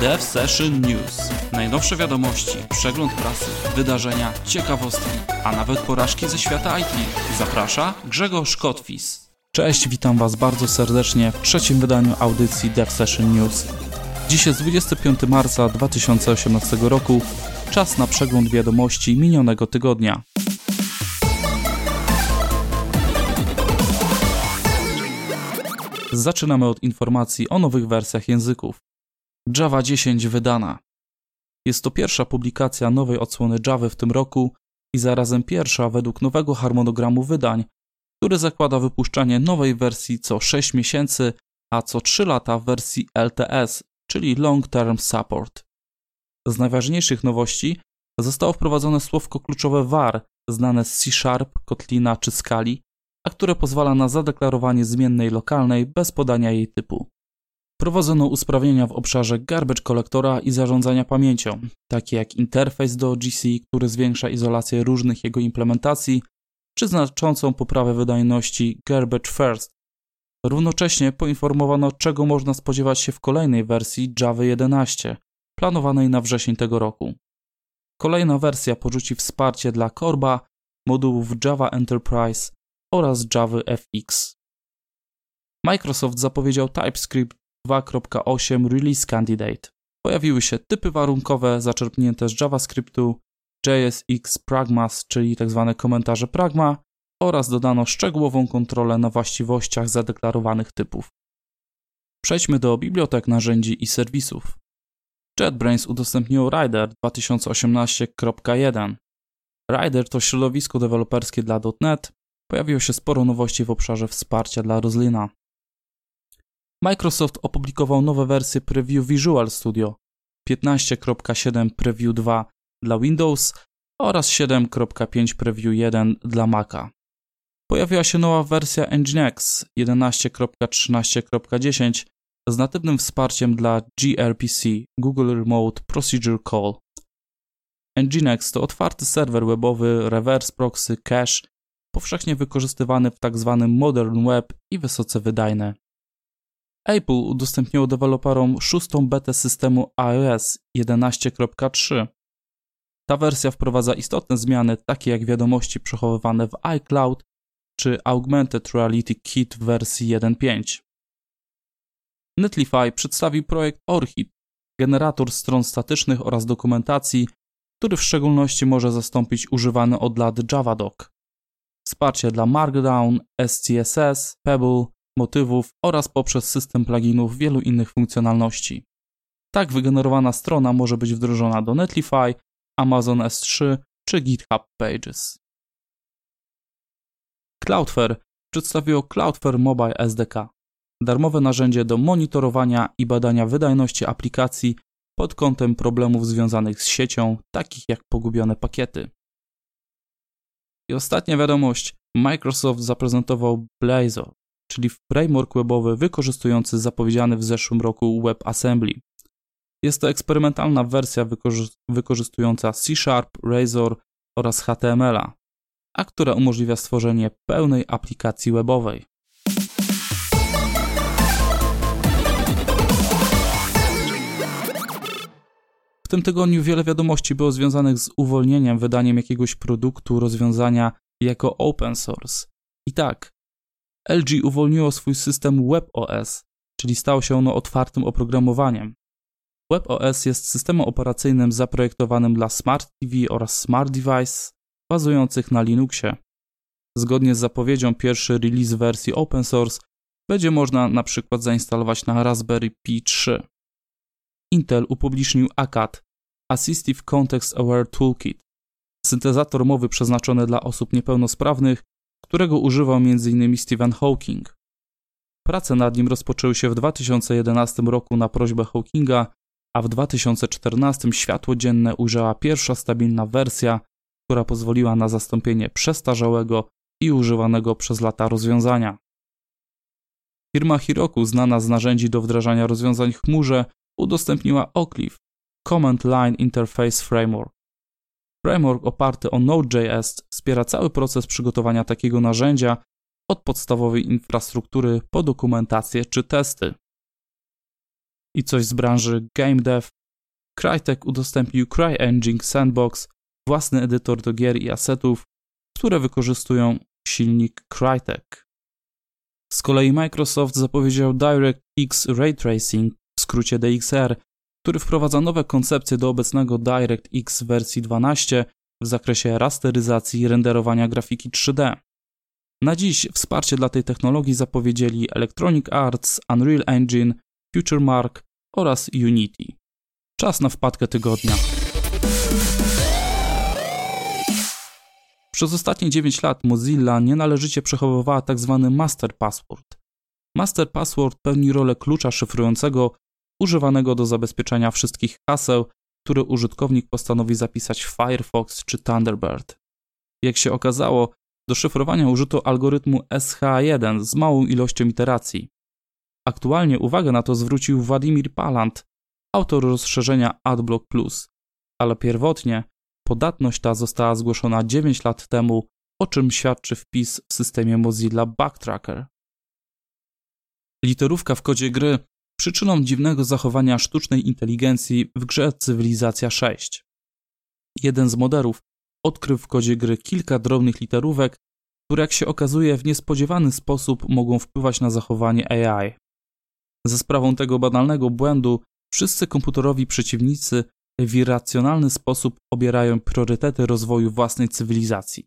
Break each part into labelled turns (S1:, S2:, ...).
S1: Dev Session News. Najnowsze wiadomości, przegląd prasy, wydarzenia, ciekawostki, a nawet porażki ze świata IT. Zaprasza Grzegorz Kotwis. Cześć, witam Was bardzo serdecznie w trzecim wydaniu audycji Dev Session News. Dziś jest 25 marca 2018 roku. Czas na przegląd wiadomości minionego tygodnia. Zaczynamy od informacji o nowych wersjach języków. Java 10 wydana. Jest to pierwsza publikacja nowej odsłony Java w tym roku i zarazem pierwsza według nowego harmonogramu wydań, który zakłada wypuszczanie nowej wersji co 6 miesięcy, a co 3 lata w wersji LTS, czyli Long Term Support. Z najważniejszych nowości zostało wprowadzone słówko kluczowe var, znane z C Sharp, Kotlina czy Skali, a które pozwala na zadeklarowanie zmiennej lokalnej bez podania jej typu. Prowadzono usprawnienia w obszarze garbage kolektora i zarządzania pamięcią, takie jak interfejs do GC, który zwiększa izolację różnych jego implementacji, czy znaczącą poprawę wydajności Garbage First. Równocześnie poinformowano, czego można spodziewać się w kolejnej wersji Java 11, planowanej na wrzesień tego roku. Kolejna wersja porzuci wsparcie dla Corba, modułów Java Enterprise oraz Java FX. Microsoft zapowiedział TypeScript 2.8 Release Candidate. Pojawiły się typy warunkowe zaczerpnięte z JavaScriptu, JSX Pragmas, czyli tzw. Tak komentarze Pragma, oraz dodano szczegółową kontrolę na właściwościach zadeklarowanych typów. Przejdźmy do bibliotek narzędzi i serwisów. JetBrains udostępniło Rider 2018.1. Rider to środowisko deweloperskie dla .NET. Pojawiło się sporo nowości w obszarze wsparcia dla Roslina. Microsoft opublikował nowe wersje Preview Visual Studio 15.7 Preview 2 dla Windows oraz 7.5 Preview 1 dla Maca. Pojawiła się nowa wersja Nginx 11.13.10 z natywnym wsparciem dla gRPC Google Remote Procedure Call. Nginx to otwarty serwer webowy, reverse proxy, cache, powszechnie wykorzystywany w tzw. Tak modern web i wysoce wydajny. Apple udostępniło deweloperom szóstą betę systemu iOS 11.3. Ta wersja wprowadza istotne zmiany, takie jak wiadomości przechowywane w iCloud czy Augmented Reality Kit w wersji 1.5. Netlify przedstawił projekt Orchid, generator stron statycznych oraz dokumentacji, który w szczególności może zastąpić używany od lat JavaDoc. Wsparcie dla Markdown, SCSS, Pebble, motywów oraz poprzez system pluginów wielu innych funkcjonalności. Tak wygenerowana strona może być wdrożona do Netlify, Amazon S3 czy GitHub Pages. Cloudflare przedstawiło Cloudflare Mobile SDK, darmowe narzędzie do monitorowania i badania wydajności aplikacji pod kątem problemów związanych z siecią, takich jak pogubione pakiety. I ostatnia wiadomość: Microsoft zaprezentował Blazor, czyli framework webowy wykorzystujący zapowiedziany w zeszłym roku WebAssembly. Jest to eksperymentalna wersja wykorzystująca C Sharp, Razor oraz HTML, a która umożliwia stworzenie pełnej aplikacji webowej. W tym tygodniu wiele wiadomości było związanych z uwolnieniem wydaniem jakiegoś produktu, rozwiązania jako open source. I tak, LG uwolniło swój system WebOS, czyli stało się ono otwartym oprogramowaniem. WebOS jest systemem operacyjnym zaprojektowanym dla Smart TV oraz Smart Device bazujących na Linuxie. Zgodnie z zapowiedzią pierwszy release wersji open source będzie można na przykład zainstalować na Raspberry Pi 3. Intel upublicznił ACAT Assistive Context Aware Toolkit, syntezator mowy przeznaczony dla osób niepełnosprawnych, którego używał m.in. Stephen Hawking. Prace nad nim rozpoczęły się w 2011 roku na prośbę Hawkinga, a w 2014 światło dzienne ujrzała pierwsza stabilna wersja, która pozwoliła na zastąpienie przestarzałego i używanego przez lata rozwiązania. Firma Heroku, znana z narzędzi do wdrażania rozwiązań w chmurze, udostępniła Oclif Command Line Interface Framework. Framework oparty o Node.js wspiera cały proces przygotowania takiego narzędzia od podstawowej infrastruktury po dokumentację czy testy. i coś z branży game dev, Crytek udostępnił CryEngine Sandbox, własny edytor do gier i asetów, które wykorzystują silnik Crytek. Z kolei Microsoft zapowiedział DirectX Ray Tracing, w skrócie DXR, który wprowadza nowe koncepcje do obecnego DirectX wersji 12 w zakresie rasteryzacji i renderowania grafiki 3D. Na dziś wsparcie dla tej technologii zapowiedzieli Electronic Arts, Unreal Engine, FutureMark oraz Unity. Czas na wpadkę tygodnia. Przez ostatnie 9 lat Mozilla nienależycie przechowywała tzw. Tak master password. Master password pełni rolę klucza szyfrującego używanego do zabezpieczenia wszystkich haseł, które użytkownik postanowi zapisać w Firefox czy Thunderbird. Jak się okazało, do szyfrowania użyto algorytmu SH1 z małą ilością iteracji. Aktualnie uwagę na to zwrócił Władimir Palant, autor rozszerzenia AdBlock Plus, ale pierwotnie podatność ta została zgłoszona 9 lat temu, o czym świadczy wpis w systemie Mozilla Backtracker. Literówka w kodzie gry przyczyną dziwnego zachowania sztucznej inteligencji w grze Cywilizacja 6. Jeden z moderów odkrył w kodzie gry kilka drobnych literówek, które jak się okazuje w niespodziewany sposób mogą wpływać na zachowanie AI. Ze sprawą tego banalnego błędu wszyscy komputerowi przeciwnicy w irracjonalny sposób obierają priorytety rozwoju własnej cywilizacji.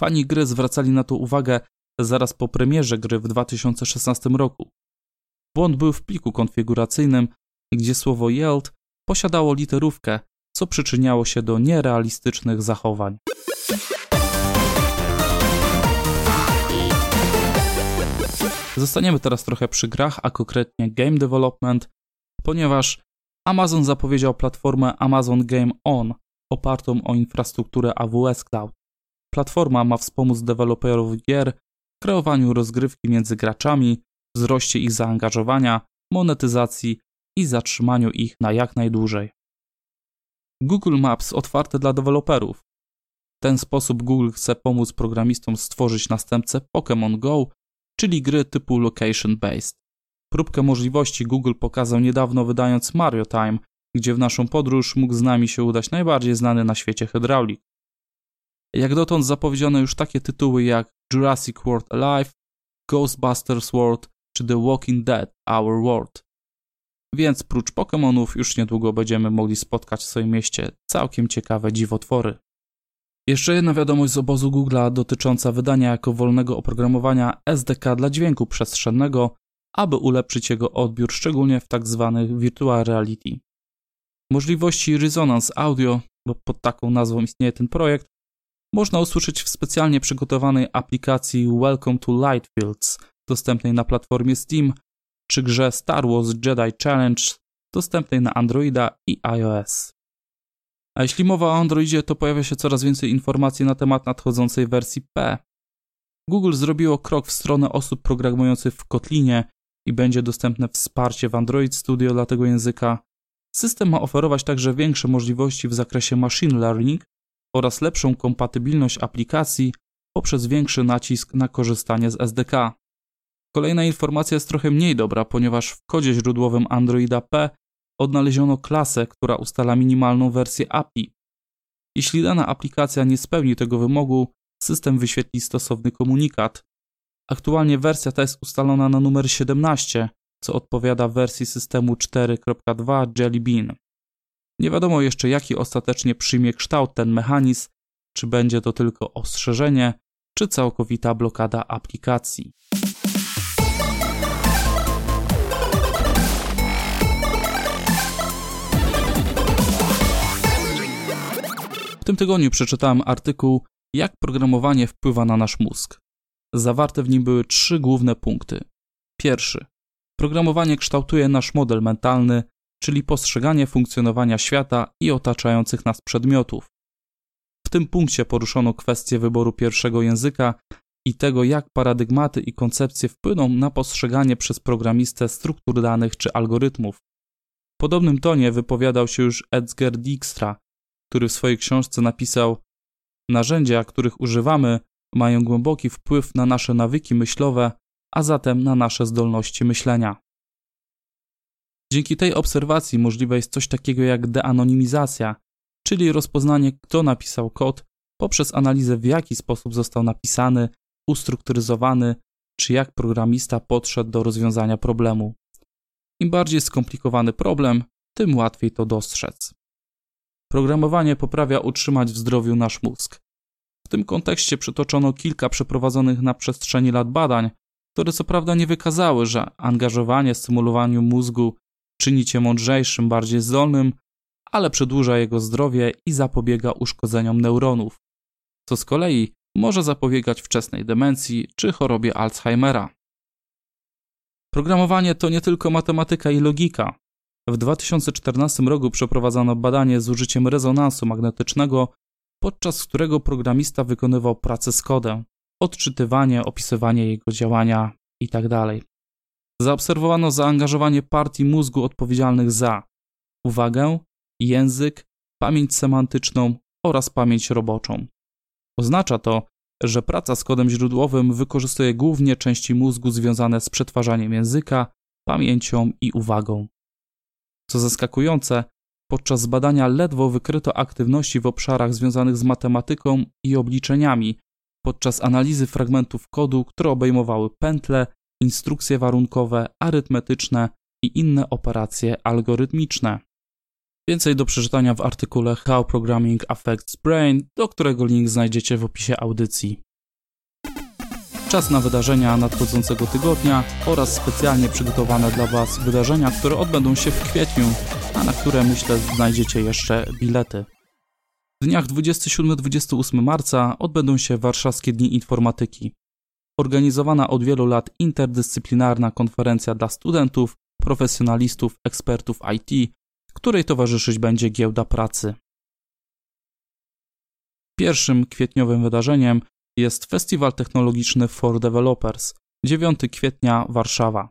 S1: Fani gry zwracali na to uwagę zaraz po premierze gry w 2016 roku. Błąd był w pliku konfiguracyjnym, gdzie słowo yield posiadało literówkę, co przyczyniało się do nierealistycznych zachowań. Zostaniemy teraz trochę przy grach, a konkretnie game development, ponieważ Amazon zapowiedział platformę Amazon Game On, opartą o infrastrukturę AWS Cloud. Platforma ma wspomóc deweloperów gier w kreowaniu rozgrywki między graczami, wzroście ich zaangażowania, monetyzacji i zatrzymaniu ich na jak najdłużej. Google Maps otwarte dla deweloperów. W ten sposób Google chce pomóc programistom stworzyć następcę Pokémon Go, czyli gry typu location based. Próbkę możliwości Google pokazał niedawno wydając Mario Time, gdzie w naszą podróż mógł z nami się udać najbardziej znany na świecie hydraulik. Jak dotąd zapowiedziano już takie tytuły jak Jurassic World Alive, Ghostbusters World czy The Walking Dead Our World. Więc prócz Pokémonów już niedługo będziemy mogli spotkać w swoim mieście całkiem ciekawe dziwotwory. Jeszcze jedna wiadomość z obozu Google'a dotycząca wydania jako wolnego oprogramowania SDK dla dźwięku przestrzennego aby ulepszyć jego odbiór, szczególnie w tzw. Tak virtual reality. Możliwości Resonance Audio, bo pod taką nazwą istnieje ten projekt, można usłyszeć w specjalnie przygotowanej aplikacji Welcome to Lightfields, dostępnej na platformie Steam, czy grze Star Wars Jedi Challenge, dostępnej na Androida i iOS. A jeśli mowa o Androidzie, to pojawia się coraz więcej informacji na temat nadchodzącej wersji P. Google zrobiło krok w stronę osób programujących w Kotlinie i będzie dostępne wsparcie w Android Studio dla tego języka. System ma oferować także większe możliwości w zakresie machine learning oraz lepszą kompatybilność aplikacji poprzez większy nacisk na korzystanie z SDK. Kolejna informacja jest trochę mniej dobra, ponieważ w kodzie źródłowym Androida P odnaleziono klasę, która ustala minimalną wersję API. Jeśli dana aplikacja nie spełni tego wymogu, system wyświetli stosowny komunikat. Aktualnie wersja ta jest ustalona na numer 17, co odpowiada wersji systemu 4.2 Jelly Bean. Nie wiadomo jeszcze, jaki ostatecznie przyjmie kształt ten mechanizm, czy będzie to tylko ostrzeżenie, czy całkowita blokada aplikacji. W tym tygodniu przeczytałem artykuł Jak programowanie wpływa na nasz mózg. Zawarte w nim były trzy główne punkty. Pierwszy. Programowanie kształtuje nasz model mentalny, czyli postrzeganie funkcjonowania świata i otaczających nas przedmiotów. W tym punkcie poruszono kwestię wyboru pierwszego języka i tego, jak paradygmaty i koncepcje wpłyną na postrzeganie przez programistę struktur danych czy algorytmów. W podobnym tonie wypowiadał się już Edgar Dijkstra, który w swojej książce napisał: Narzędzia, których używamy, mają głęboki wpływ na nasze nawyki myślowe, a zatem na nasze zdolności myślenia. Dzięki tej obserwacji możliwe jest coś takiego jak deanonimizacja, czyli rozpoznanie, kto napisał kod poprzez analizę, w jaki sposób został napisany, ustrukturyzowany, czy jak programista podszedł do rozwiązania problemu. Im bardziej skomplikowany problem, tym łatwiej to dostrzec. Programowanie poprawia utrzymać w zdrowiu nasz mózg. W tym kontekście przytoczono kilka przeprowadzonych na przestrzeni lat badań, które co prawda nie wykazały, że angażowanie stymulowaniu mózgu czyni cię mądrzejszym, bardziej zdolnym, ale przedłuża jego zdrowie i zapobiega uszkodzeniom neuronów, co z kolei może zapobiegać wczesnej demencji czy chorobie Alzheimera. Programowanie to nie tylko matematyka i logika. W 2014 roku przeprowadzono badanie z użyciem rezonansu magnetycznego, podczas którego programista wykonywał pracę z kodem, odczytywanie, opisywanie jego działania itd. Tak Zaobserwowano zaangażowanie partii mózgu odpowiedzialnych za uwagę, język, pamięć semantyczną oraz pamięć roboczą. Oznacza to, że praca z kodem źródłowym wykorzystuje głównie części mózgu związane z przetwarzaniem języka, pamięcią i uwagą. Co zaskakujące, podczas badania ledwo wykryto aktywności w obszarach związanych z matematyką i obliczeniami, podczas analizy fragmentów kodu, które obejmowały pętle, instrukcje warunkowe, arytmetyczne i inne operacje algorytmiczne. Więcej do przeczytania w artykule How Programming Affects Brain, do którego link znajdziecie w opisie audycji. Czas na wydarzenia nadchodzącego tygodnia oraz specjalnie przygotowane dla Was wydarzenia, które odbędą się w kwietniu, a na które myślę znajdziecie jeszcze bilety. W dniach 27-28 marca odbędą się Warszawskie Dni Informatyki. Organizowana od wielu lat interdyscyplinarna konferencja dla studentów, profesjonalistów, ekspertów IT, której towarzyszyć będzie giełda pracy. Pierwszym kwietniowym wydarzeniem jest Festiwal Technologiczny for Developers 9 kwietnia Warszawa.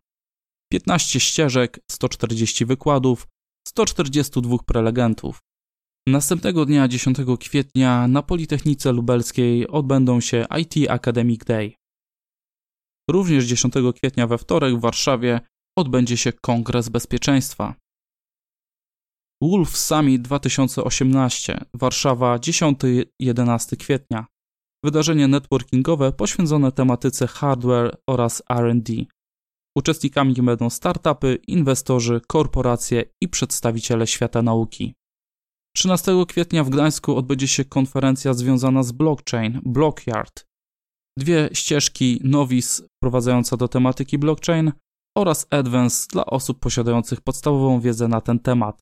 S1: 15 ścieżek, 140 wykładów, 142 prelegentów. Następnego dnia 10 kwietnia na Politechnice Lubelskiej odbędą się IT Academic Day. Również 10 kwietnia we wtorek w Warszawie odbędzie się Kongres Bezpieczeństwa. Wolf Summit 2018 Warszawa 10-11 kwietnia. Wydarzenie networkingowe poświęcone tematyce hardware oraz RD. Uczestnikami będą startupy, inwestorzy, korporacje i przedstawiciele świata nauki. 13 kwietnia w Gdańsku odbędzie się konferencja związana z blockchain Blockyard. Dwie ścieżki Novis wprowadzająca do tematyki blockchain oraz Advance dla osób posiadających podstawową wiedzę na ten temat.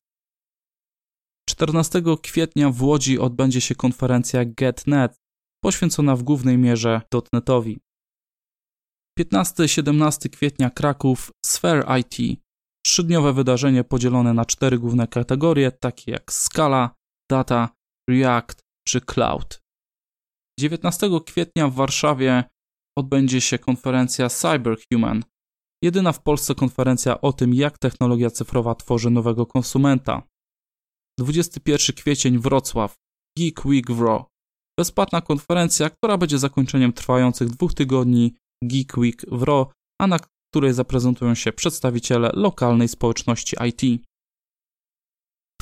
S1: 14 kwietnia w Łodzi odbędzie się konferencja GetNet, poświęcona w głównej mierze dotnetowi. 15-17 kwietnia Kraków Sphere IT, trzydniowe wydarzenie podzielone na cztery główne kategorie, takie jak Scala, Data, React czy Cloud. 19 kwietnia w Warszawie odbędzie się konferencja Cyberhuman, jedyna w Polsce konferencja o tym, jak technologia cyfrowa tworzy nowego konsumenta. 21 kwiecień Wrocław, Geek Week WRO. Bezpłatna konferencja, która będzie zakończeniem trwających dwóch tygodni Geek Week WRO, a na której zaprezentują się przedstawiciele lokalnej społeczności IT.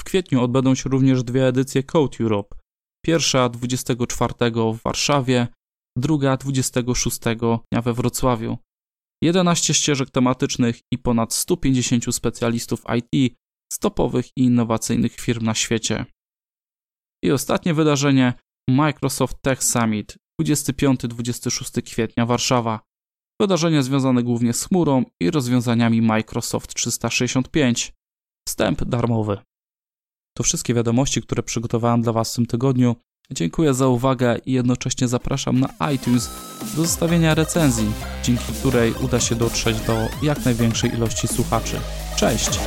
S1: W kwietniu odbędą się również dwie edycje Code Europe. Pierwsza 24 w Warszawie, druga 26 dnia we Wrocławiu. 11 ścieżek tematycznych i ponad 150 specjalistów IT z topowych i innowacyjnych firm na świecie. I ostatnie wydarzenie Microsoft Tech Summit 25-26 kwietnia Warszawa. Wydarzenie związane głównie z chmurą i rozwiązaniami Microsoft 365. Wstęp darmowy. To wszystkie wiadomości, które przygotowałem dla Was w tym tygodniu. Dziękuję za uwagę i jednocześnie zapraszam na iTunes do zostawienia recenzji, dzięki której uda się dotrzeć do jak największej ilości słuchaczy. Cześć!